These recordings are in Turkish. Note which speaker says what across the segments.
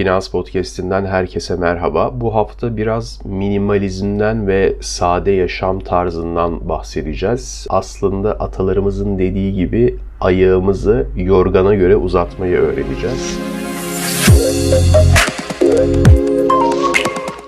Speaker 1: Finans Podcast'inden herkese merhaba. Bu hafta biraz minimalizmden ve sade yaşam tarzından bahsedeceğiz. Aslında atalarımızın dediği gibi ayağımızı yorgana göre uzatmayı öğreneceğiz.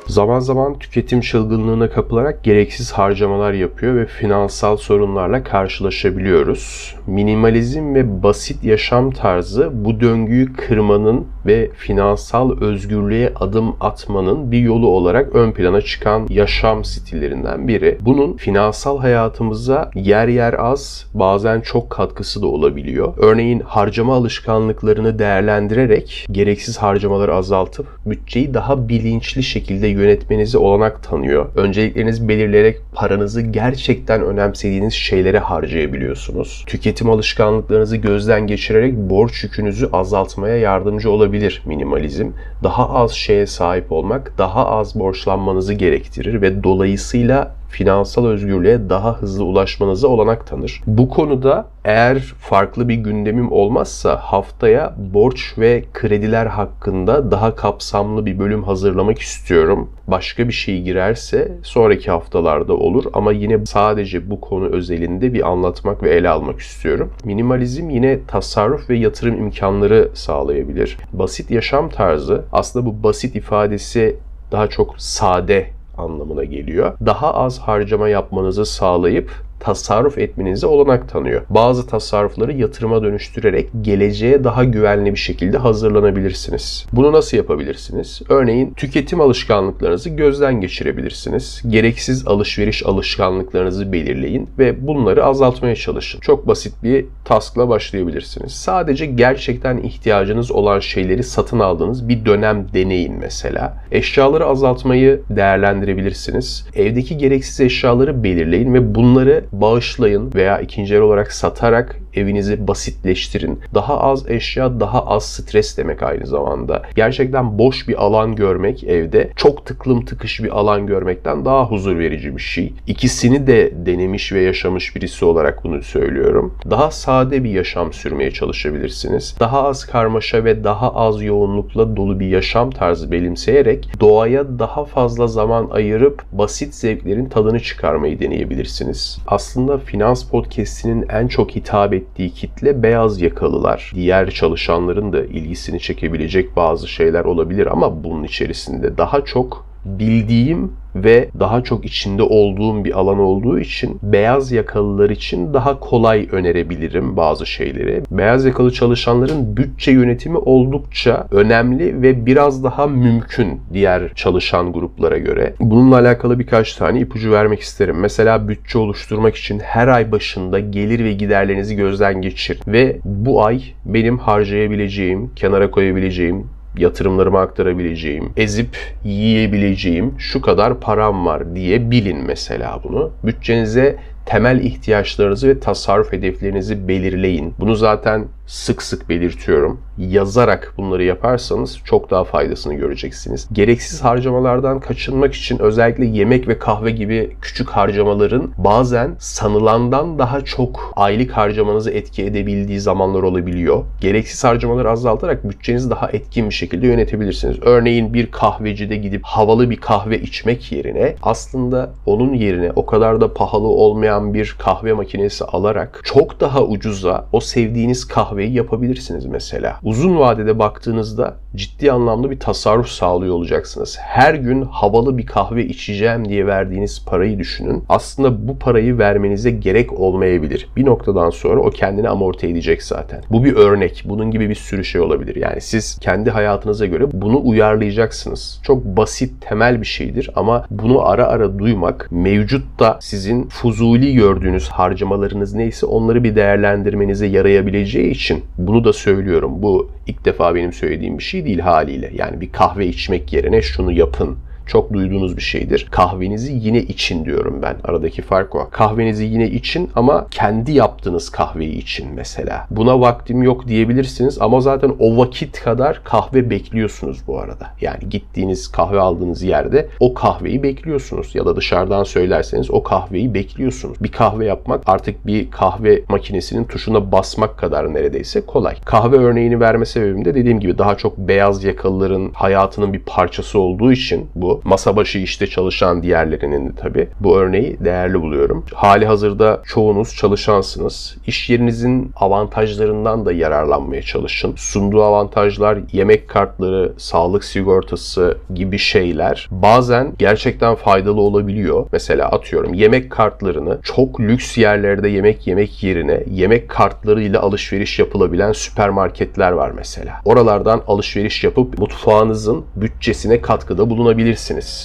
Speaker 1: Zaman zaman tüketim çılgınlığına kapılarak gereksiz harcamalar yapıyor ve finansal sorunlarla karşılaşabiliyoruz. Minimalizm ve basit yaşam tarzı bu döngüyü kırmanın ve finansal özgürlüğe adım atmanın bir yolu olarak ön plana çıkan yaşam stillerinden biri. Bunun finansal hayatımıza yer yer az, bazen çok katkısı da olabiliyor. Örneğin harcama alışkanlıklarını değerlendirerek gereksiz harcamaları azaltıp bütçeyi daha bilinçli şekilde yönetmenize olanak tanıyor. Önceliklerinizi belirleyerek paranızı gerçekten önemsediğiniz şeylere harcayabiliyorsunuz. Tüketim alışkanlıklarınızı gözden geçirerek borç yükünüzü azaltmaya yardımcı olabilir minimalizm. Daha az şeye sahip olmak daha az borçlanmanızı gerektirir ve dolayısıyla finansal özgürlüğe daha hızlı ulaşmanıza olanak tanır. Bu konuda eğer farklı bir gündemim olmazsa haftaya borç ve krediler hakkında daha kapsamlı bir bölüm hazırlamak istiyorum. Başka bir şey girerse sonraki haftalarda olur ama yine sadece bu konu özelinde bir anlatmak ve ele almak istiyorum. Minimalizm yine tasarruf ve yatırım imkanları sağlayabilir. Basit yaşam tarzı aslında bu basit ifadesi daha çok sade anlamına geliyor. Daha az harcama yapmanızı sağlayıp tasarruf etmenize olanak tanıyor. Bazı tasarrufları yatırıma dönüştürerek geleceğe daha güvenli bir şekilde hazırlanabilirsiniz. Bunu nasıl yapabilirsiniz? Örneğin tüketim alışkanlıklarınızı gözden geçirebilirsiniz. Gereksiz alışveriş alışkanlıklarınızı belirleyin ve bunları azaltmaya çalışın. Çok basit bir taskla başlayabilirsiniz. Sadece gerçekten ihtiyacınız olan şeyleri satın aldığınız bir dönem deneyin mesela. Eşyaları azaltmayı değerlendirebilirsiniz. Evdeki gereksiz eşyaları belirleyin ve bunları bağışlayın veya ikinci el olarak satarak evinizi basitleştirin. Daha az eşya, daha az stres demek aynı zamanda. Gerçekten boş bir alan görmek evde çok tıklım tıkış bir alan görmekten daha huzur verici bir şey. İkisini de denemiş ve yaşamış birisi olarak bunu söylüyorum. Daha sade bir yaşam sürmeye çalışabilirsiniz. Daha az karmaşa ve daha az yoğunlukla dolu bir yaşam tarzı benimseyerek doğaya daha fazla zaman ayırıp basit zevklerin tadını çıkarmayı deneyebilirsiniz. Aslında Finans Podcast'inin en çok hitap ettiği kitle beyaz yakalılar. Diğer çalışanların da ilgisini çekebilecek bazı şeyler olabilir ama bunun içerisinde daha çok bildiğim ve daha çok içinde olduğum bir alan olduğu için beyaz yakalılar için daha kolay önerebilirim bazı şeyleri. Beyaz yakalı çalışanların bütçe yönetimi oldukça önemli ve biraz daha mümkün diğer çalışan gruplara göre. Bununla alakalı birkaç tane ipucu vermek isterim. Mesela bütçe oluşturmak için her ay başında gelir ve giderlerinizi gözden geçir ve bu ay benim harcayabileceğim, kenara koyabileceğim yatırımlarıma aktarabileceğim, ezip yiyebileceğim şu kadar param var diye bilin mesela bunu. Bütçenize temel ihtiyaçlarınızı ve tasarruf hedeflerinizi belirleyin. Bunu zaten sık sık belirtiyorum. Yazarak bunları yaparsanız çok daha faydasını göreceksiniz. Gereksiz harcamalardan kaçınmak için özellikle yemek ve kahve gibi küçük harcamaların bazen sanılandan daha çok aylık harcamanızı etki edebildiği zamanlar olabiliyor. Gereksiz harcamaları azaltarak bütçenizi daha etkin bir şekilde yönetebilirsiniz. Örneğin bir kahvecide gidip havalı bir kahve içmek yerine aslında onun yerine o kadar da pahalı olmayan bir kahve makinesi alarak çok daha ucuza o sevdiğiniz kahveyi yapabilirsiniz mesela. Uzun vadede baktığınızda ciddi anlamda bir tasarruf sağlıyor olacaksınız. Her gün havalı bir kahve içeceğim diye verdiğiniz parayı düşünün. Aslında bu parayı vermenize gerek olmayabilir. Bir noktadan sonra o kendini amorti edecek zaten. Bu bir örnek. Bunun gibi bir sürü şey olabilir. Yani siz kendi hayatınıza göre bunu uyarlayacaksınız. Çok basit, temel bir şeydir ama bunu ara ara duymak mevcutta sizin fuzuli gördüğünüz harcamalarınız neyse onları bir değerlendirmenize yarayabileceği için bunu da söylüyorum. Bu ilk defa benim söylediğim bir şey değil haliyle. Yani bir kahve içmek yerine şunu yapın Çok duyduğunuz bir şeydir. Kahvenizi yine için diyorum ben. Aradaki fark o. Kahvenizi yine için ama kendi yaptığınız kahveyi için mesela. Buna vaktim yok diyebilirsiniz ama zaten o vakit kadar kahve bekliyorsunuz bu arada. Yani gittiğiniz kahve aldığınız yerde o kahveyi bekliyorsunuz ya da dışarıdan söylerseniz o kahveyi bekliyorsunuz. Bir kahve yapmak artık bir kahve makinesinin tuşuna basmak kadar neredeyse kolay. Kahve örneğini verme sebebim de dediğim gibi daha çok beyaz yakalıların hayatının bir parçası olduğu için bu masa başı işte çalışan diğerlerinin de tabii bu örneği değerli buluyorum. Hali hazırda çoğunuz çalışansınız. İş yerinizin avantajlarından da yararlanmaya çalışın. Sunduğu avantajlar yemek kartları, sağlık sigortası gibi şeyler bazen gerçekten faydalı olabiliyor. Mesela atıyorum yemek kartlarını çok lüks yerlerde yemek yemek yerine yemek kartlarıyla alışveriş yapılabilen süpermarketler var mesela. Oralardan alışveriş yapıp mutfağınızın bütçesine katkıda bulunabilirsiniz.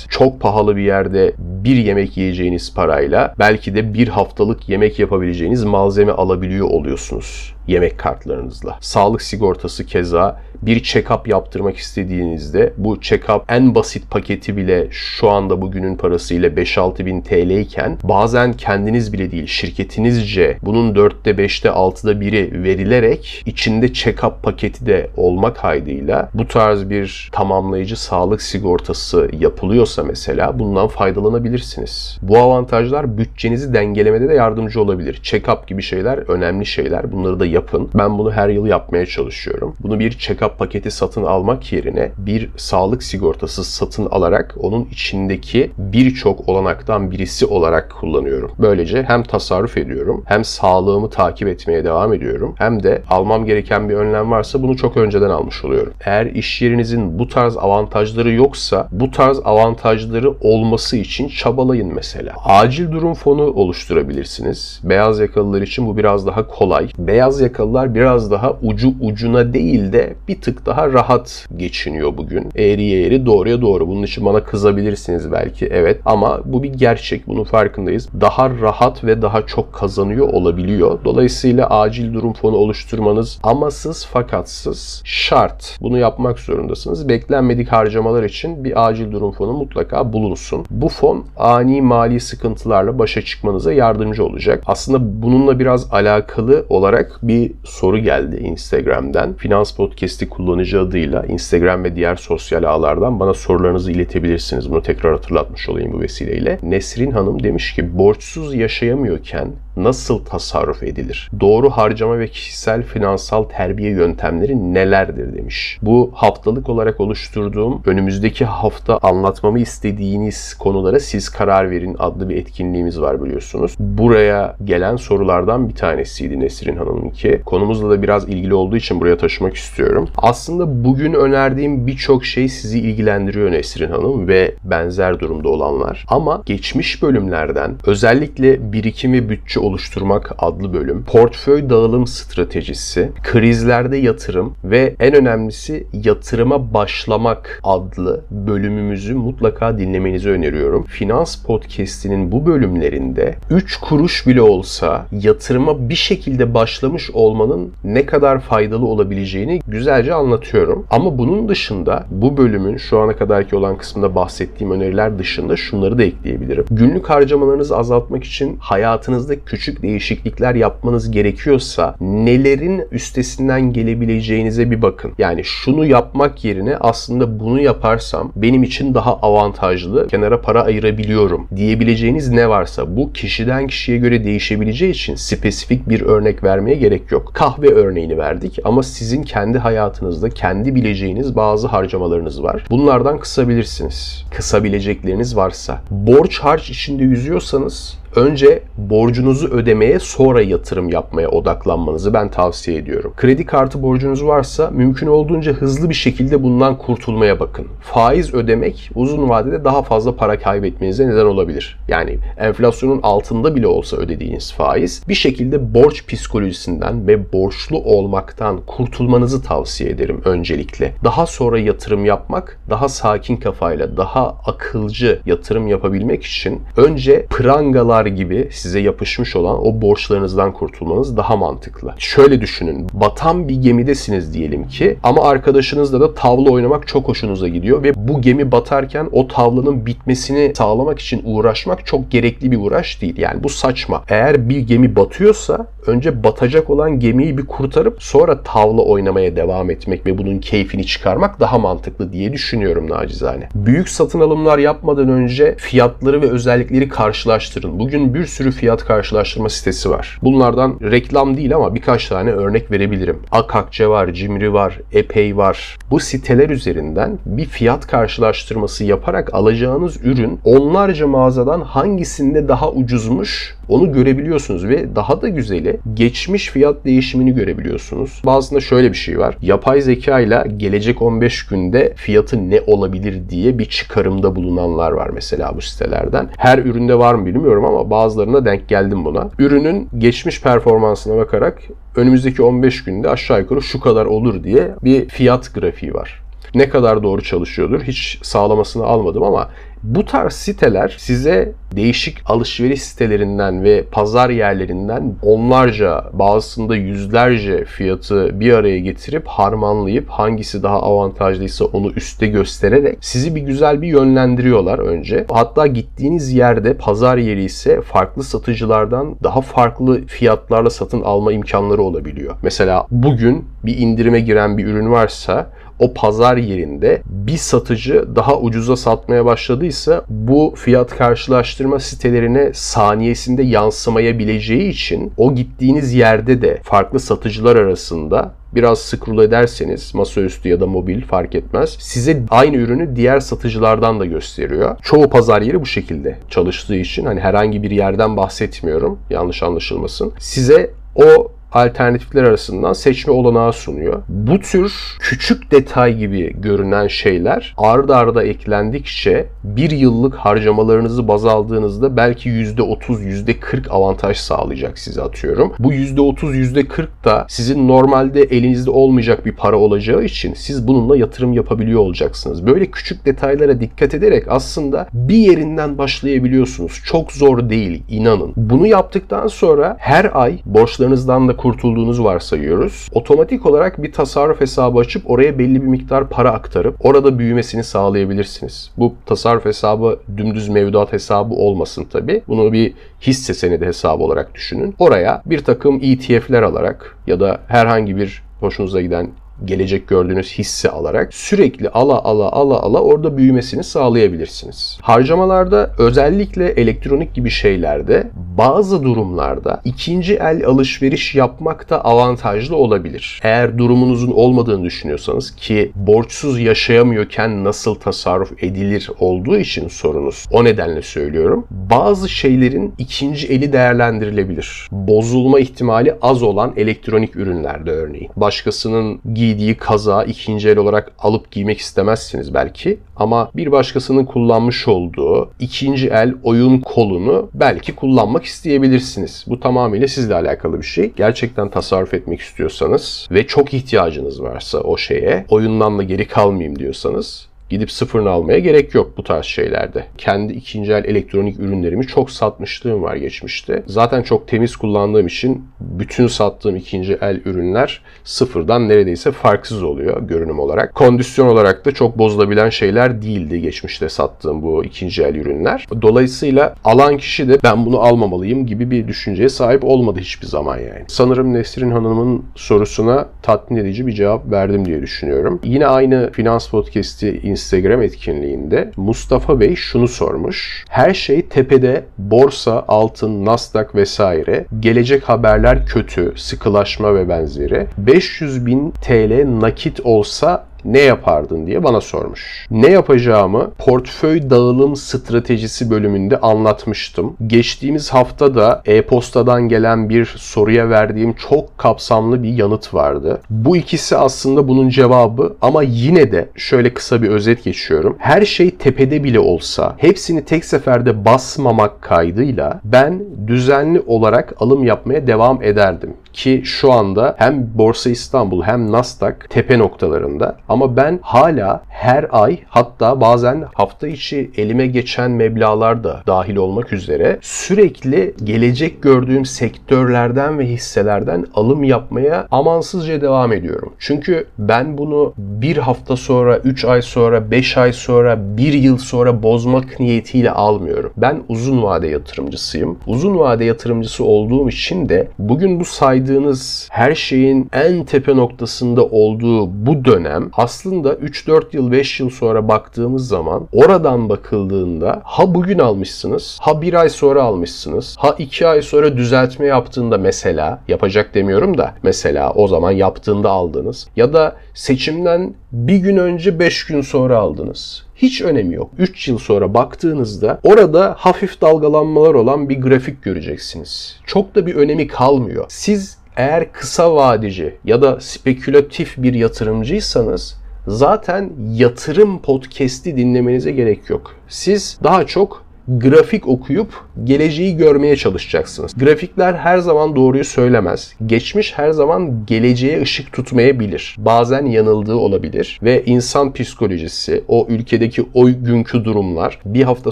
Speaker 1: Çok pahalı bir yerde bir yemek yiyeceğiniz parayla belki de bir haftalık yemek yapabileceğiniz malzeme alabiliyor oluyorsunuz yemek kartlarınızla. Sağlık sigortası keza bir check-up yaptırmak istediğinizde bu check-up en basit paketi bile şu anda bugünün parasıyla 5-6 bin TL iken bazen kendiniz bile değil şirketinizce bunun 4'te 5'te 6'da biri verilerek içinde check-up paketi de olmak kaydıyla bu tarz bir tamamlayıcı sağlık sigortası yapılıyorsa mesela bundan faydalanabilirsiniz. Bu avantajlar bütçenizi dengelemede de yardımcı olabilir. Check-up gibi şeyler önemli şeyler. Bunları da yapın. Ben bunu her yıl yapmaya çalışıyorum. Bunu bir check-up paketi satın almak yerine bir sağlık sigortası satın alarak onun içindeki birçok olanaktan birisi olarak kullanıyorum. Böylece hem tasarruf ediyorum hem sağlığımı takip etmeye devam ediyorum hem de almam gereken bir önlem varsa bunu çok önceden almış oluyorum. Eğer iş yerinizin bu tarz avantajları yoksa bu tarz avantajları olması için çabalayın mesela. Acil durum fonu oluşturabilirsiniz. Beyaz yakalılar için bu biraz daha kolay. Beyaz yakalılar biraz daha ucu ucuna değil de bir tık daha rahat geçiniyor bugün. Eğriye eğri doğruya doğru. Bunun için bana kızabilirsiniz belki evet ama bu bir gerçek. Bunun farkındayız. Daha rahat ve daha çok kazanıyor olabiliyor. Dolayısıyla acil durum fonu oluşturmanız amasız fakatsız şart. Bunu yapmak zorundasınız. Beklenmedik harcamalar için bir acil durum fonu mutlaka bulunsun. Bu fon ani mali sıkıntılarla başa çıkmanıza yardımcı olacak. Aslında bununla biraz alakalı olarak bir soru geldi Instagram'dan. Finans Podcast'i kullanıcı adıyla Instagram ve diğer sosyal ağlardan bana sorularınızı iletebilirsiniz. Bunu tekrar hatırlatmış olayım bu vesileyle. Nesrin Hanım demiş ki borçsuz yaşayamıyorken nasıl tasarruf edilir? Doğru harcama ve kişisel finansal terbiye yöntemleri nelerdir demiş. Bu haftalık olarak oluşturduğum önümüzdeki hafta anlatmamı istediğiniz konulara siz karar verin adlı bir etkinliğimiz var biliyorsunuz. Buraya gelen sorulardan bir tanesiydi Nesrin Hanım'ınki. Konumuzla da biraz ilgili olduğu için buraya taşımak istiyorum. Aslında bugün önerdiğim birçok şey sizi ilgilendiriyor Nesrin Hanım ve benzer durumda olanlar. Ama geçmiş bölümlerden özellikle birikim ve bütçe oluşturmak adlı bölüm, portföy dağılım stratejisi, krizlerde yatırım ve en önemlisi yatırıma başlamak adlı bölümümüzü mutlaka dinlemenizi öneriyorum. Finans Podcast'inin bu bölümlerinde 3 kuruş bile olsa yatırıma bir şekilde başlamış olmanın ne kadar faydalı olabileceğini güzelce anlatıyorum. Ama bunun dışında bu bölümün şu ana kadarki olan kısmında bahsettiğim öneriler dışında şunları da ekleyebilirim. Günlük harcamalarınızı azaltmak için hayatınızda küçük değişiklikler yapmanız gerekiyorsa nelerin üstesinden gelebileceğinize bir bakın. Yani şunu yapmak yerine aslında bunu yaparsam benim için daha avantajlı, kenara para ayırabiliyorum diyebileceğiniz ne varsa bu kişiden kişiye göre değişebileceği için spesifik bir örnek vermeye gerek yok. Kahve örneğini verdik ama sizin kendi hayatınızda kendi bileceğiniz bazı harcamalarınız var. Bunlardan kısabilirsiniz. Kısabilecekleriniz varsa. Borç harç içinde yüzüyorsanız önce borcunuzu ödemeye sonra yatırım yapmaya odaklanmanızı ben tavsiye ediyorum. Kredi kartı borcunuz varsa mümkün olduğunca hızlı bir şekilde bundan kurtulmaya bakın. Faiz ödemek uzun vadede daha fazla para kaybetmenize neden olabilir. Yani enflasyonun altında bile olsa ödediğiniz faiz bir şekilde borç psikolojisinden ve borçlu olmaktan kurtulmanızı tavsiye ederim öncelikle. Daha sonra yatırım yapmak, daha sakin kafayla, daha akılcı yatırım yapabilmek için önce prangalar gibi size yapışmış olan o borçlarınızdan kurtulmanız daha mantıklı. Şöyle düşünün. Batan bir gemidesiniz diyelim ki ama arkadaşınızla da tavla oynamak çok hoşunuza gidiyor ve bu gemi batarken o tavlanın bitmesini sağlamak için uğraşmak çok gerekli bir uğraş değil. Yani bu saçma. Eğer bir gemi batıyorsa önce batacak olan gemiyi bir kurtarıp sonra tavla oynamaya devam etmek ve bunun keyfini çıkarmak daha mantıklı diye düşünüyorum nacizane. Büyük satın alımlar yapmadan önce fiyatları ve özellikleri karşılaştırın. Bugün bir sürü fiyat karşılaştırma sitesi var. Bunlardan reklam değil ama birkaç tane örnek verebilirim. Akakçe var, Cimri var, Epey var. Bu siteler üzerinden bir fiyat karşılaştırması yaparak alacağınız ürün onlarca mağazadan hangisinde daha ucuzmuş onu görebiliyorsunuz ve daha da güzeli geçmiş fiyat değişimini görebiliyorsunuz. Bazısında şöyle bir şey var. Yapay zeka ile gelecek 15 günde fiyatı ne olabilir diye bir çıkarımda bulunanlar var mesela bu sitelerden. Her üründe var mı bilmiyorum ama bazılarına denk geldim buna. Ürünün geçmiş performansına bakarak önümüzdeki 15 günde aşağı yukarı şu kadar olur diye bir fiyat grafiği var. Ne kadar doğru çalışıyordur hiç sağlamasını almadım ama bu tarz siteler size değişik alışveriş sitelerinden ve pazar yerlerinden onlarca bazısında yüzlerce fiyatı bir araya getirip harmanlayıp hangisi daha avantajlıysa onu üste göstererek sizi bir güzel bir yönlendiriyorlar önce. Hatta gittiğiniz yerde pazar yeri ise farklı satıcılardan daha farklı fiyatlarla satın alma imkanları olabiliyor. Mesela bugün bir indirime giren bir ürün varsa o pazar yerinde bir satıcı daha ucuza satmaya başladıysa bu fiyat karşılaştırma sitelerine saniyesinde yansımayabileceği için o gittiğiniz yerde de farklı satıcılar arasında biraz scroll ederseniz masaüstü ya da mobil fark etmez. Size aynı ürünü diğer satıcılardan da gösteriyor. Çoğu pazar yeri bu şekilde çalıştığı için hani herhangi bir yerden bahsetmiyorum. Yanlış anlaşılmasın. Size o alternatifler arasından seçme olanağı sunuyor. Bu tür küçük detay gibi görünen şeyler ard arda eklendikçe bir yıllık harcamalarınızı baz aldığınızda belki %30, %40 avantaj sağlayacak size atıyorum. Bu %30, %40 da sizin normalde elinizde olmayacak bir para olacağı için siz bununla yatırım yapabiliyor olacaksınız. Böyle küçük detaylara dikkat ederek aslında bir yerinden başlayabiliyorsunuz. Çok zor değil inanın. Bunu yaptıktan sonra her ay borçlarınızdan da kurtulduğunuzu varsayıyoruz. Otomatik olarak bir tasarruf hesabı açıp oraya belli bir miktar para aktarıp orada büyümesini sağlayabilirsiniz. Bu tasarruf hesabı dümdüz mevduat hesabı olmasın tabi. Bunu bir hisse senedi hesabı olarak düşünün. Oraya bir takım ETF'ler alarak ya da herhangi bir hoşunuza giden gelecek gördüğünüz hissi alarak sürekli ala ala ala ala orada büyümesini sağlayabilirsiniz. Harcamalarda özellikle elektronik gibi şeylerde bazı durumlarda ikinci el alışveriş yapmak da avantajlı olabilir. Eğer durumunuzun olmadığını düşünüyorsanız ki borçsuz yaşayamıyorken nasıl tasarruf edilir olduğu için sorunuz. O nedenle söylüyorum. Bazı şeylerin ikinci eli değerlendirilebilir. Bozulma ihtimali az olan elektronik ürünlerde örneğin. Başkasının giydiği kaza ikinci el olarak alıp giymek istemezsiniz belki ama bir başkasının kullanmış olduğu ikinci el oyun kolunu belki kullanmak isteyebilirsiniz. Bu tamamıyla sizle alakalı bir şey. Gerçekten tasarruf etmek istiyorsanız ve çok ihtiyacınız varsa o şeye, oyundan da geri kalmayayım diyorsanız Gidip sıfırını almaya gerek yok bu tarz şeylerde. Kendi ikinci el elektronik ürünlerimi çok satmışlığım var geçmişte. Zaten çok temiz kullandığım için bütün sattığım ikinci el ürünler sıfırdan neredeyse farksız oluyor görünüm olarak. Kondisyon olarak da çok bozulabilen şeyler değildi geçmişte sattığım bu ikinci el ürünler. Dolayısıyla alan kişi de ben bunu almamalıyım gibi bir düşünceye sahip olmadı hiçbir zaman yani. Sanırım Nesrin Hanım'ın sorusuna tatmin edici bir cevap verdim diye düşünüyorum. Yine aynı Finans Podcast'i Instagram etkinliğinde Mustafa Bey şunu sormuş. Her şey tepede borsa, altın, Nasdaq vesaire. Gelecek haberler kötü, sıkılaşma ve benzeri. 500 bin TL nakit olsa ne yapardın diye bana sormuş. Ne yapacağımı portföy dağılım stratejisi bölümünde anlatmıştım. Geçtiğimiz hafta da e-postadan gelen bir soruya verdiğim çok kapsamlı bir yanıt vardı. Bu ikisi aslında bunun cevabı ama yine de şöyle kısa bir özet geçiyorum. Her şey tepede bile olsa hepsini tek seferde basmamak kaydıyla ben düzenli olarak alım yapmaya devam ederdim. Ki şu anda hem Borsa İstanbul hem Nasdaq tepe noktalarında ama ben hala her ay hatta bazen hafta içi elime geçen meblağlar da dahil olmak üzere sürekli gelecek gördüğüm sektörlerden ve hisselerden alım yapmaya amansızca devam ediyorum. Çünkü ben bunu bir hafta sonra, 3 ay sonra, 5 ay sonra, 1 yıl sonra bozmak niyetiyle almıyorum. Ben uzun vade yatırımcısıyım. Uzun vade yatırımcısı olduğum için de bugün bu saydığınız her şeyin en tepe noktasında olduğu bu dönem aslında 3-4 yıl, 5 yıl sonra baktığımız zaman oradan bakıldığında ha bugün almışsınız, ha bir ay sonra almışsınız, ha iki ay sonra düzeltme yaptığında mesela, yapacak demiyorum da mesela o zaman yaptığında aldınız ya da seçimden bir gün önce 5 gün sonra aldınız. Hiç önemi yok. 3 yıl sonra baktığınızda orada hafif dalgalanmalar olan bir grafik göreceksiniz. Çok da bir önemi kalmıyor. Siz eğer kısa vadeci ya da spekülatif bir yatırımcıysanız zaten yatırım podcast'i dinlemenize gerek yok. Siz daha çok grafik okuyup geleceği görmeye çalışacaksınız. Grafikler her zaman doğruyu söylemez. Geçmiş her zaman geleceğe ışık tutmayabilir. Bazen yanıldığı olabilir ve insan psikolojisi, o ülkedeki o günkü durumlar, bir hafta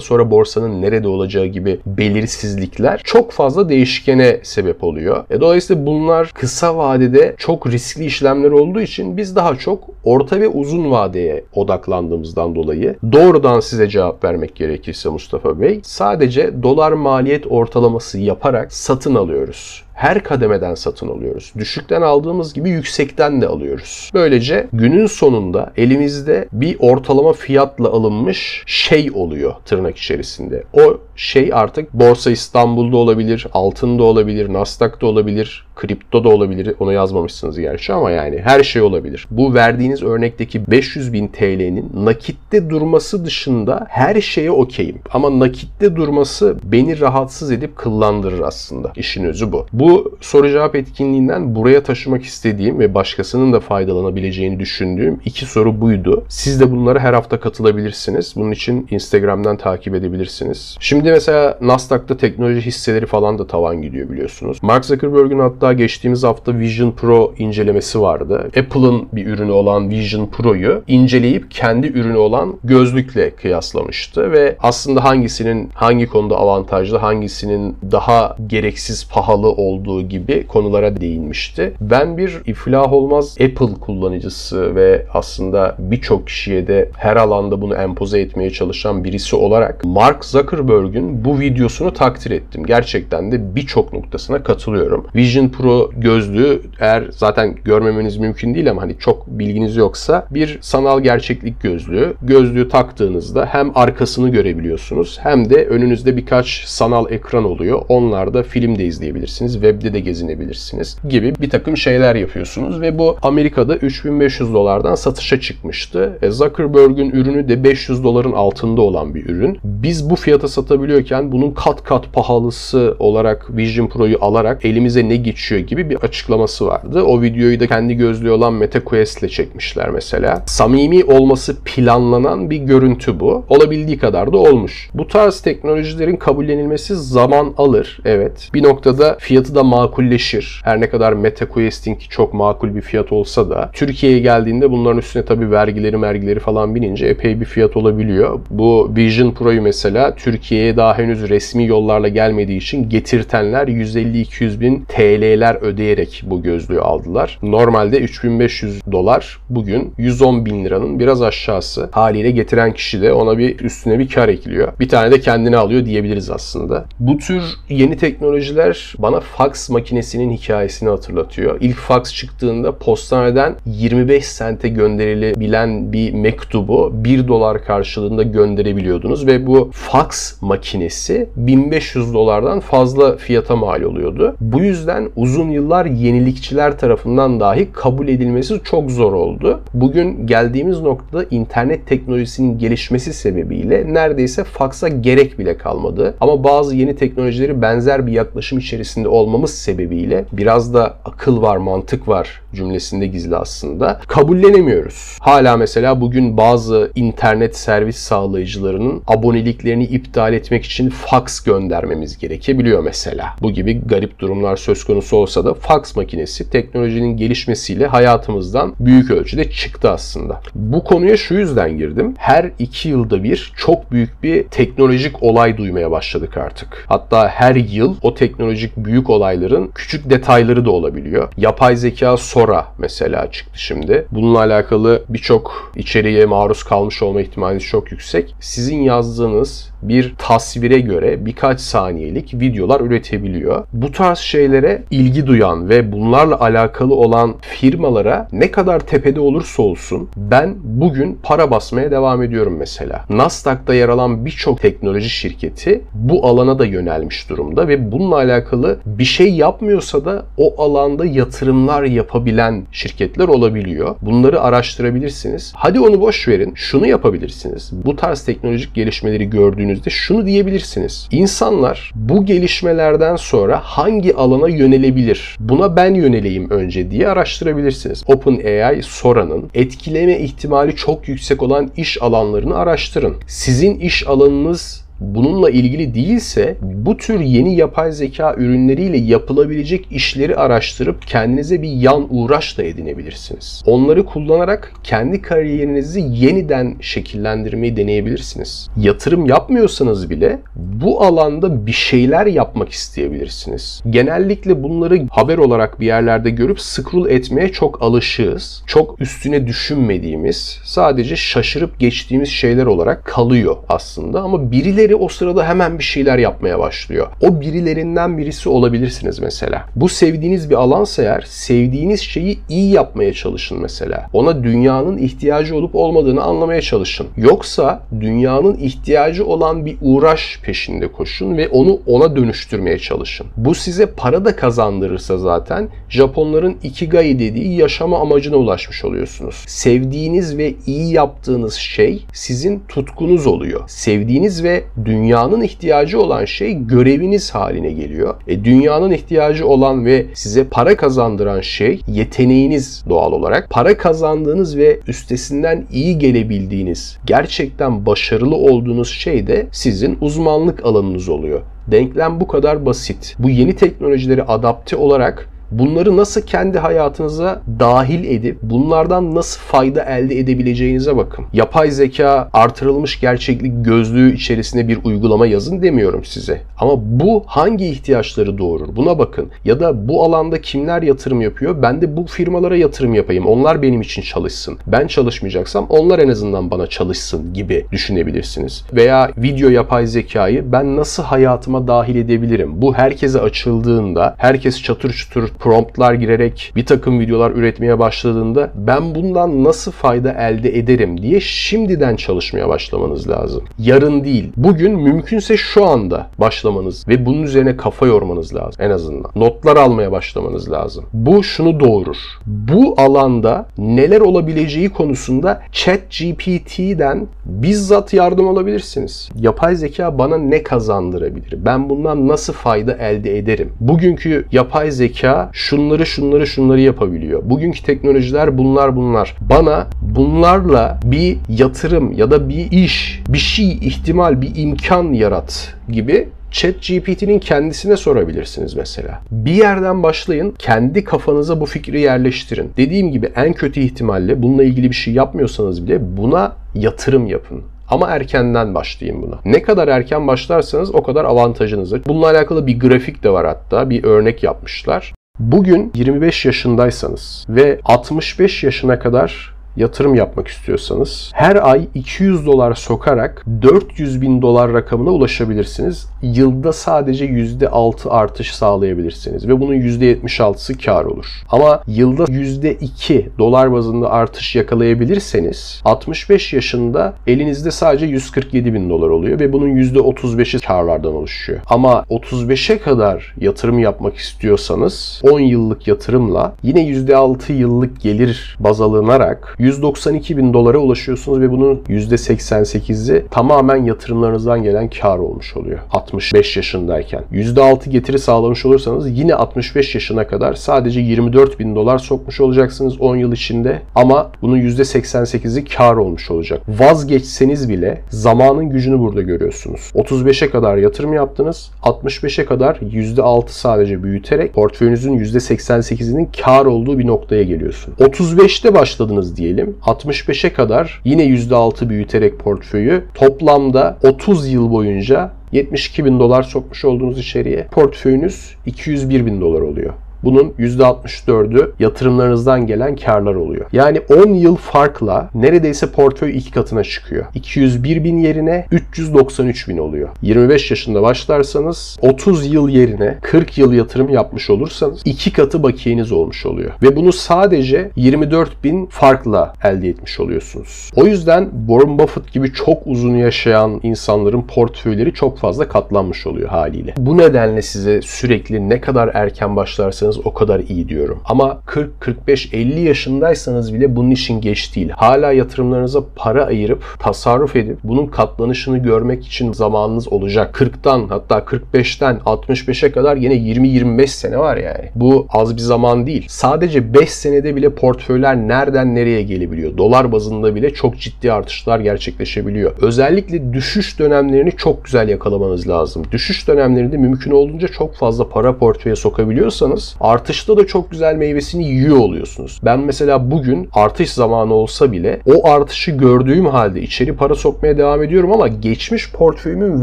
Speaker 1: sonra borsanın nerede olacağı gibi belirsizlikler çok fazla değişkene sebep oluyor. E dolayısıyla bunlar kısa vadede çok riskli işlemler olduğu için biz daha çok orta ve uzun vadeye odaklandığımızdan dolayı doğrudan size cevap vermek gerekirse Mustafa Bey Bey sadece dolar maliyet ortalaması yaparak satın alıyoruz her kademeden satın alıyoruz. Düşükten aldığımız gibi yüksekten de alıyoruz. Böylece günün sonunda elimizde bir ortalama fiyatla alınmış şey oluyor tırnak içerisinde. O şey artık Borsa İstanbul'da olabilir, altında olabilir, Nasdaq'ta olabilir, kripto da olabilir. Onu yazmamışsınız gerçi ama yani her şey olabilir. Bu verdiğiniz örnekteki 500 bin TL'nin nakitte durması dışında her şeye okeyim. Ama nakitte durması beni rahatsız edip kıllandırır aslında. İşin özü bu. Bu bu soru cevap etkinliğinden buraya taşımak istediğim ve başkasının da faydalanabileceğini düşündüğüm iki soru buydu. Siz de bunlara her hafta katılabilirsiniz. Bunun için Instagram'dan takip edebilirsiniz. Şimdi mesela Nasdaq'ta teknoloji hisseleri falan da tavan gidiyor biliyorsunuz. Mark Zuckerberg'ün hatta geçtiğimiz hafta Vision Pro incelemesi vardı. Apple'ın bir ürünü olan Vision Pro'yu inceleyip kendi ürünü olan gözlükle kıyaslamıştı ve aslında hangisinin hangi konuda avantajlı, hangisinin daha gereksiz pahalı olduğu olduğu gibi konulara değinmişti. Ben bir iflah olmaz Apple kullanıcısı ve aslında birçok kişiye de her alanda bunu empoze etmeye çalışan birisi olarak Mark Zuckerberg'ün bu videosunu takdir ettim. Gerçekten de birçok noktasına katılıyorum. Vision Pro gözlüğü eğer zaten görmemeniz mümkün değil ama hani çok bilginiz yoksa bir sanal gerçeklik gözlüğü. Gözlüğü taktığınızda hem arkasını görebiliyorsunuz hem de önünüzde birkaç sanal ekran oluyor. Onlarda film de izleyebilirsiniz webde de gezinebilirsiniz gibi bir takım şeyler yapıyorsunuz ve bu Amerika'da 3500 dolardan satışa çıkmıştı. E, Zuckerberg'ün ürünü de 500 doların altında olan bir ürün. Biz bu fiyata satabiliyorken bunun kat kat pahalısı olarak Vision Pro'yu alarak elimize ne geçiyor gibi bir açıklaması vardı. O videoyu da kendi gözlüğü olan Meta Quest ile çekmişler mesela. Samimi olması planlanan bir görüntü bu. Olabildiği kadar da olmuş. Bu tarz teknolojilerin kabullenilmesi zaman alır. Evet. Bir noktada fiyatı da makulleşir. Her ne kadar MetaQuest'in çok makul bir fiyat olsa da Türkiye'ye geldiğinde bunların üstüne tabii vergileri mergileri falan binince epey bir fiyat olabiliyor. Bu Vision Pro'yu mesela Türkiye'ye daha henüz resmi yollarla gelmediği için getirtenler 150-200 bin TL'ler ödeyerek bu gözlüğü aldılar. Normalde 3500 dolar bugün 110 bin liranın biraz aşağısı. Haliyle getiren kişi de ona bir üstüne bir kar ekliyor. Bir tane de kendine alıyor diyebiliriz aslında. Bu tür yeni teknolojiler bana fax makinesinin hikayesini hatırlatıyor. İlk fax çıktığında postaneden 25 sente gönderilebilen bir mektubu 1 dolar karşılığında gönderebiliyordunuz ve bu fax makinesi 1500 dolardan fazla fiyata mal oluyordu. Bu yüzden uzun yıllar yenilikçiler tarafından dahi kabul edilmesi çok zor oldu. Bugün geldiğimiz noktada internet teknolojisinin gelişmesi sebebiyle neredeyse fax'a gerek bile kalmadı. Ama bazı yeni teknolojileri benzer bir yaklaşım içerisinde olmadı olmamız sebebiyle biraz da akıl var, mantık var cümlesinde gizli aslında. Kabullenemiyoruz. Hala mesela bugün bazı internet servis sağlayıcılarının aboneliklerini iptal etmek için fax göndermemiz gerekebiliyor mesela. Bu gibi garip durumlar söz konusu olsa da fax makinesi teknolojinin gelişmesiyle hayatımızdan büyük ölçüde çıktı aslında. Bu konuya şu yüzden girdim. Her iki yılda bir çok büyük bir teknolojik olay duymaya başladık artık. Hatta her yıl o teknolojik büyük olayların küçük detayları da olabiliyor. Yapay zeka Sora mesela çıktı şimdi. Bununla alakalı birçok içeriğe maruz kalmış olma ihtimaliniz çok yüksek. Sizin yazdığınız bir tasvire göre birkaç saniyelik videolar üretebiliyor. Bu tarz şeylere ilgi duyan ve bunlarla alakalı olan firmalara ne kadar tepede olursa olsun ben bugün para basmaya devam ediyorum mesela. Nasdaq'ta yer alan birçok teknoloji şirketi bu alana da yönelmiş durumda ve bununla alakalı bir şey yapmıyorsa da o alanda yatırımlar yapabilen şirketler olabiliyor. Bunları araştırabilirsiniz. Hadi onu boş verin. Şunu yapabilirsiniz. Bu tarz teknolojik gelişmeleri gördüğünüzde şunu diyebilirsiniz. İnsanlar bu gelişmelerden sonra hangi alana yönelebilir? Buna ben yöneleyim önce diye araştırabilirsiniz. OpenAI Sora'nın etkileme ihtimali çok yüksek olan iş alanlarını araştırın. Sizin iş alanınız bununla ilgili değilse bu tür yeni yapay zeka ürünleriyle yapılabilecek işleri araştırıp kendinize bir yan uğraş da edinebilirsiniz. Onları kullanarak kendi kariyerinizi yeniden şekillendirmeyi deneyebilirsiniz. Yatırım yapmıyorsanız bile bu alanda bir şeyler yapmak isteyebilirsiniz. Genellikle bunları haber olarak bir yerlerde görüp scroll etmeye çok alışığız. Çok üstüne düşünmediğimiz, sadece şaşırıp geçtiğimiz şeyler olarak kalıyor aslında ama birileri birileri o sırada hemen bir şeyler yapmaya başlıyor. O birilerinden birisi olabilirsiniz mesela. Bu sevdiğiniz bir alansa eğer sevdiğiniz şeyi iyi yapmaya çalışın mesela. Ona dünyanın ihtiyacı olup olmadığını anlamaya çalışın. Yoksa dünyanın ihtiyacı olan bir uğraş peşinde koşun ve onu ona dönüştürmeye çalışın. Bu size para da kazandırırsa zaten Japonların ikigai dediği yaşama amacına ulaşmış oluyorsunuz. Sevdiğiniz ve iyi yaptığınız şey sizin tutkunuz oluyor. Sevdiğiniz ve dünyanın ihtiyacı olan şey göreviniz haline geliyor. E, dünyanın ihtiyacı olan ve size para kazandıran şey yeteneğiniz doğal olarak. Para kazandığınız ve üstesinden iyi gelebildiğiniz, gerçekten başarılı olduğunuz şey de sizin uzmanlık alanınız oluyor. Denklem bu kadar basit. Bu yeni teknolojileri adapte olarak Bunları nasıl kendi hayatınıza dahil edip bunlardan nasıl fayda elde edebileceğinize bakın. Yapay zeka artırılmış gerçeklik gözlüğü içerisinde bir uygulama yazın demiyorum size. Ama bu hangi ihtiyaçları doğurur? Buna bakın. Ya da bu alanda kimler yatırım yapıyor? Ben de bu firmalara yatırım yapayım. Onlar benim için çalışsın. Ben çalışmayacaksam onlar en azından bana çalışsın gibi düşünebilirsiniz. Veya video yapay zekayı ben nasıl hayatıma dahil edebilirim? Bu herkese açıldığında, herkes çatır çutur promptlar girerek bir takım videolar üretmeye başladığında ben bundan nasıl fayda elde ederim diye şimdiden çalışmaya başlamanız lazım. Yarın değil. Bugün mümkünse şu anda başlamanız ve bunun üzerine kafa yormanız lazım en azından. Notlar almaya başlamanız lazım. Bu şunu doğurur. Bu alanda neler olabileceği konusunda Chat GPT'den bizzat yardım alabilirsiniz. Yapay zeka bana ne kazandırabilir? Ben bundan nasıl fayda elde ederim? Bugünkü yapay zeka şunları şunları şunları yapabiliyor. Bugünkü teknolojiler bunlar bunlar. Bana bunlarla bir yatırım ya da bir iş, bir şey, ihtimal, bir imkan yarat gibi Chat GPT'nin kendisine sorabilirsiniz mesela. Bir yerden başlayın, kendi kafanıza bu fikri yerleştirin. Dediğim gibi en kötü ihtimalle bununla ilgili bir şey yapmıyorsanız bile buna yatırım yapın. Ama erkenden başlayın buna. Ne kadar erken başlarsanız o kadar avantajınızdır. Bununla alakalı bir grafik de var hatta. Bir örnek yapmışlar. Bugün 25 yaşındaysanız ve 65 yaşına kadar yatırım yapmak istiyorsanız her ay 200 dolar sokarak 400 bin dolar rakamına ulaşabilirsiniz. Yılda sadece %6 artış sağlayabilirsiniz ve bunun %76'sı kar olur. Ama yılda %2 dolar bazında artış yakalayabilirseniz 65 yaşında elinizde sadece 147 bin dolar oluyor ve bunun %35'i karlardan oluşuyor. Ama 35'e kadar yatırım yapmak istiyorsanız 10 yıllık yatırımla yine %6 yıllık gelir baz alınarak 192 bin dolara ulaşıyorsunuz ve bunun %88'i tamamen yatırımlarınızdan gelen kar olmuş oluyor. 65 yaşındayken. %6 getiri sağlamış olursanız yine 65 yaşına kadar sadece 24 bin dolar sokmuş olacaksınız 10 yıl içinde ama bunun %88'i kar olmuş olacak. Vazgeçseniz bile zamanın gücünü burada görüyorsunuz. 35'e kadar yatırım yaptınız. 65'e kadar %6 sadece büyüterek portföyünüzün %88'inin kar olduğu bir noktaya geliyorsun. 35'te başladınız diyelim. 65'e kadar yine %6 büyüterek portföyü toplamda 30 yıl boyunca 72 bin dolar sokmuş olduğunuz içeriye portföyünüz 201 bin dolar oluyor. Bunun %64'ü yatırımlarınızdan gelen karlar oluyor. Yani 10 yıl farkla neredeyse portföy iki katına çıkıyor. 201 bin yerine 393 bin oluyor. 25 yaşında başlarsanız 30 yıl yerine 40 yıl yatırım yapmış olursanız iki katı bakiyeniz olmuş oluyor. Ve bunu sadece 24 bin farkla elde etmiş oluyorsunuz. O yüzden Warren Buffett gibi çok uzun yaşayan insanların portföyleri çok fazla katlanmış oluyor haliyle. Bu nedenle size sürekli ne kadar erken başlarsanız o kadar iyi diyorum. Ama 40, 45, 50 yaşındaysanız bile bunun için geç değil. Hala yatırımlarınıza para ayırıp tasarruf edip bunun katlanışını görmek için zamanınız olacak. 40'tan hatta 45'ten 65'e kadar yine 20-25 sene var yani. Bu az bir zaman değil. Sadece 5 senede bile portföyler nereden nereye gelebiliyor. Dolar bazında bile çok ciddi artışlar gerçekleşebiliyor. Özellikle düşüş dönemlerini çok güzel yakalamanız lazım. Düşüş dönemlerinde mümkün olduğunca çok fazla para portföye sokabiliyorsanız artışta da çok güzel meyvesini yiyor oluyorsunuz. Ben mesela bugün artış zamanı olsa bile o artışı gördüğüm halde içeri para sokmaya devam ediyorum ama geçmiş portföyümün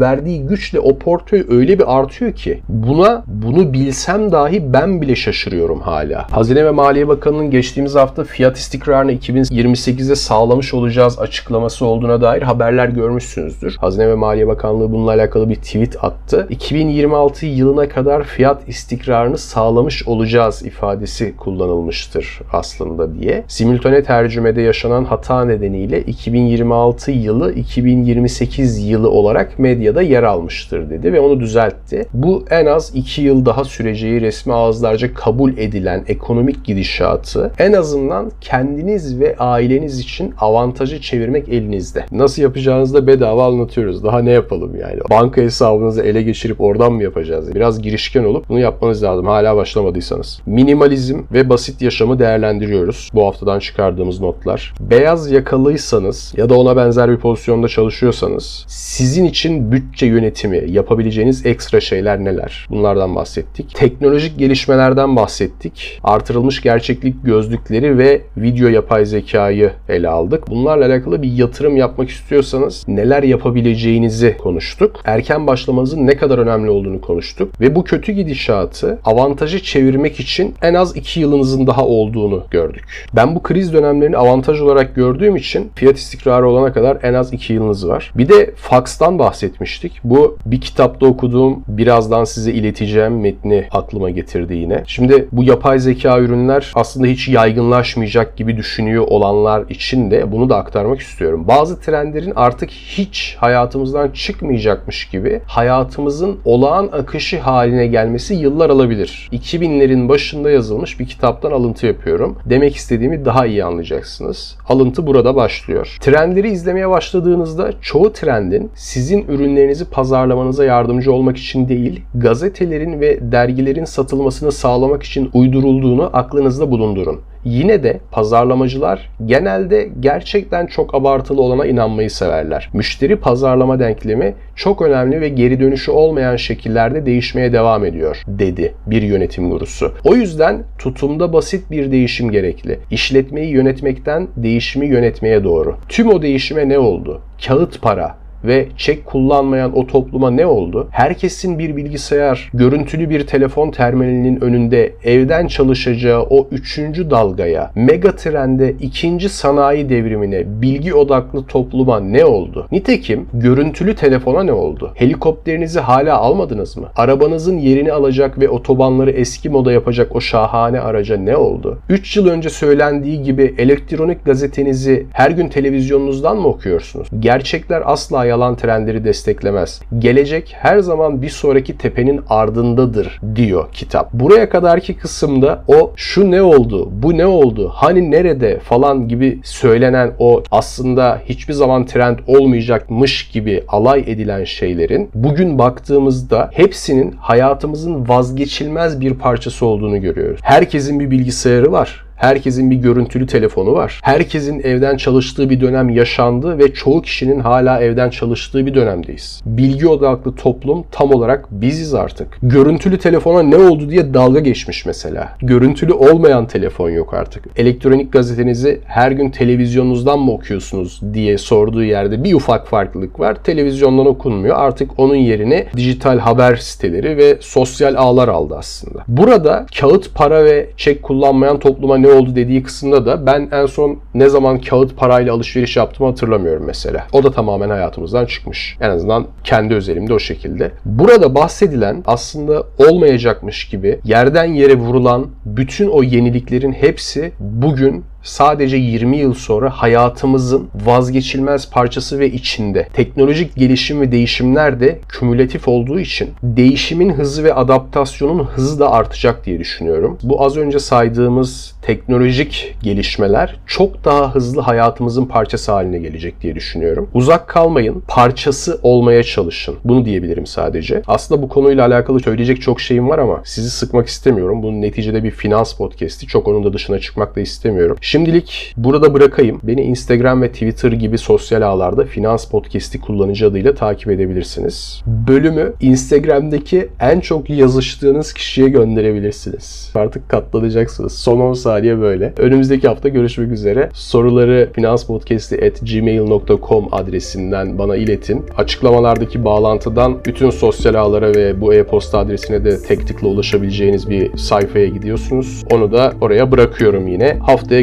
Speaker 1: verdiği güçle o portföy öyle bir artıyor ki buna bunu bilsem dahi ben bile şaşırıyorum hala. Hazine ve Maliye Bakanı'nın geçtiğimiz hafta fiyat istikrarını 2028'de sağlamış olacağız açıklaması olduğuna dair haberler görmüşsünüzdür. Hazine ve Maliye Bakanlığı bununla alakalı bir tweet attı. 2026 yılına kadar fiyat istikrarını sağlamış olacağız ifadesi kullanılmıştır aslında diye. Simültane tercümede yaşanan hata nedeniyle 2026 yılı 2028 yılı olarak medyada yer almıştır dedi ve onu düzeltti. Bu en az 2 yıl daha süreceği resmi ağızlarca kabul edilen ekonomik gidişatı en azından kendiniz ve aileniz için avantajı çevirmek elinizde. Nasıl yapacağınızı da bedava anlatıyoruz. Daha ne yapalım yani? Banka hesabınızı ele geçirip oradan mı yapacağız? Biraz girişken olup bunu yapmanız lazım. Hala başlamadıysanız. Minimalizm ve basit yaşamı değerlendiriyoruz. Bu haftadan çıkardığımız notlar. Beyaz yakalıysanız ya da ona benzer bir pozisyonda çalışıyorsanız sizin için bütçe yönetimi yapabileceğiniz ekstra şeyler neler? Bunlardan bahsettik. Teknolojik gelişmelerden bahsettik. Artırılmış gerçeklik gözlükleri ve video yapay zekayı ele aldık. Bunlarla alakalı bir yatırım yapmak istiyorsanız neler yapabileceğinizi konuştuk. Erken başlamanızın ne kadar önemli olduğunu konuştuk. Ve bu kötü gidişatı avantajı çevirmek için en az 2 yılınızın daha olduğunu gördük. Ben bu kriz dönemlerini avantaj olarak gördüğüm için fiyat istikrarı olana kadar en az 2 yılınız var. Bir de Fox'tan bahsetmiştik. Bu bir kitapta okuduğum birazdan size ileteceğim metni aklıma getirdi yine. Şimdi bu yapay zeka ürünler aslında hiç yaygınlaşmayacak gibi düşünüyor olanlar için de bunu da aktarmak istiyorum. Bazı trendlerin artık hiç hayatımızdan çıkmayacakmış gibi hayatımızın olağan akışı haline gelmesi yıllar alabilir. 2000'lerin başında yazılmış bir kitaptan alıntı yapıyorum. Demek istediğimi daha iyi anlayacaksınız. Alıntı burada başlıyor. Trendleri izlemeye başladığınızda çoğu trendin sizin ürünlerinizi pazarlamanıza yardımcı olmak için değil, gazetelerin ve dergilerin satılmasını sağlamak için uydurulduğunu aklınızda bulundurun. Yine de pazarlamacılar genelde gerçekten çok abartılı olana inanmayı severler. Müşteri pazarlama denklemi çok önemli ve geri dönüşü olmayan şekillerde değişmeye devam ediyor, dedi bir yönetim gurusu. O yüzden tutumda basit bir değişim gerekli. İşletmeyi yönetmekten değişimi yönetmeye doğru. Tüm o değişime ne oldu? Kağıt para, ve çek kullanmayan o topluma ne oldu? Herkesin bir bilgisayar, görüntülü bir telefon terminalinin önünde evden çalışacağı o üçüncü dalgaya, mega trende ikinci sanayi devrimine, bilgi odaklı topluma ne oldu? Nitekim görüntülü telefona ne oldu? Helikopterinizi hala almadınız mı? Arabanızın yerini alacak ve otobanları eski moda yapacak o şahane araca ne oldu? 3 yıl önce söylendiği gibi elektronik gazetenizi her gün televizyonunuzdan mı okuyorsunuz? Gerçekler asla yalan trendleri desteklemez. Gelecek her zaman bir sonraki tepenin ardındadır diyor kitap. Buraya kadarki kısımda o şu ne oldu, bu ne oldu, hani nerede falan gibi söylenen o aslında hiçbir zaman trend olmayacakmış gibi alay edilen şeylerin bugün baktığımızda hepsinin hayatımızın vazgeçilmez bir parçası olduğunu görüyoruz. Herkesin bir bilgisayarı var. Herkesin bir görüntülü telefonu var. Herkesin evden çalıştığı bir dönem yaşandı ve çoğu kişinin hala evden çalıştığı bir dönemdeyiz. Bilgi odaklı toplum tam olarak biziz artık. Görüntülü telefona ne oldu diye dalga geçmiş mesela. Görüntülü olmayan telefon yok artık. Elektronik gazetenizi her gün televizyonunuzdan mı okuyorsunuz diye sorduğu yerde bir ufak farklılık var. Televizyondan okunmuyor. Artık onun yerine dijital haber siteleri ve sosyal ağlar aldı aslında. Burada kağıt para ve çek kullanmayan topluma ne oldu dediği kısımda da ben en son ne zaman kağıt parayla alışveriş yaptığımı hatırlamıyorum mesela. O da tamamen hayatımızdan çıkmış. En azından kendi özelimde o şekilde. Burada bahsedilen aslında olmayacakmış gibi yerden yere vurulan bütün o yeniliklerin hepsi bugün sadece 20 yıl sonra hayatımızın vazgeçilmez parçası ve içinde. Teknolojik gelişim ve değişimler de kümülatif olduğu için değişimin hızı ve adaptasyonun hızı da artacak diye düşünüyorum. Bu az önce saydığımız teknolojik gelişmeler çok daha hızlı hayatımızın parçası haline gelecek diye düşünüyorum. Uzak kalmayın, parçası olmaya çalışın. Bunu diyebilirim sadece. Aslında bu konuyla alakalı söyleyecek çok şeyim var ama sizi sıkmak istemiyorum. Bunun neticede bir finans podcast'i. Çok onun da dışına çıkmak da istemiyorum. Şimdilik burada bırakayım. Beni Instagram ve Twitter gibi sosyal ağlarda Finans Podcast'i kullanıcı adıyla takip edebilirsiniz. Bölümü Instagram'daki en çok yazıştığınız kişiye gönderebilirsiniz. Artık katlanacaksınız. Son 10 saniye böyle. Önümüzdeki hafta görüşmek üzere. Soruları finanspodcasti.gmail.com adresinden bana iletin. Açıklamalardaki bağlantıdan bütün sosyal ağlara ve bu e-posta adresine de tek tıkla ulaşabileceğiniz bir sayfaya gidiyorsunuz. Onu da oraya bırakıyorum yine. Haftaya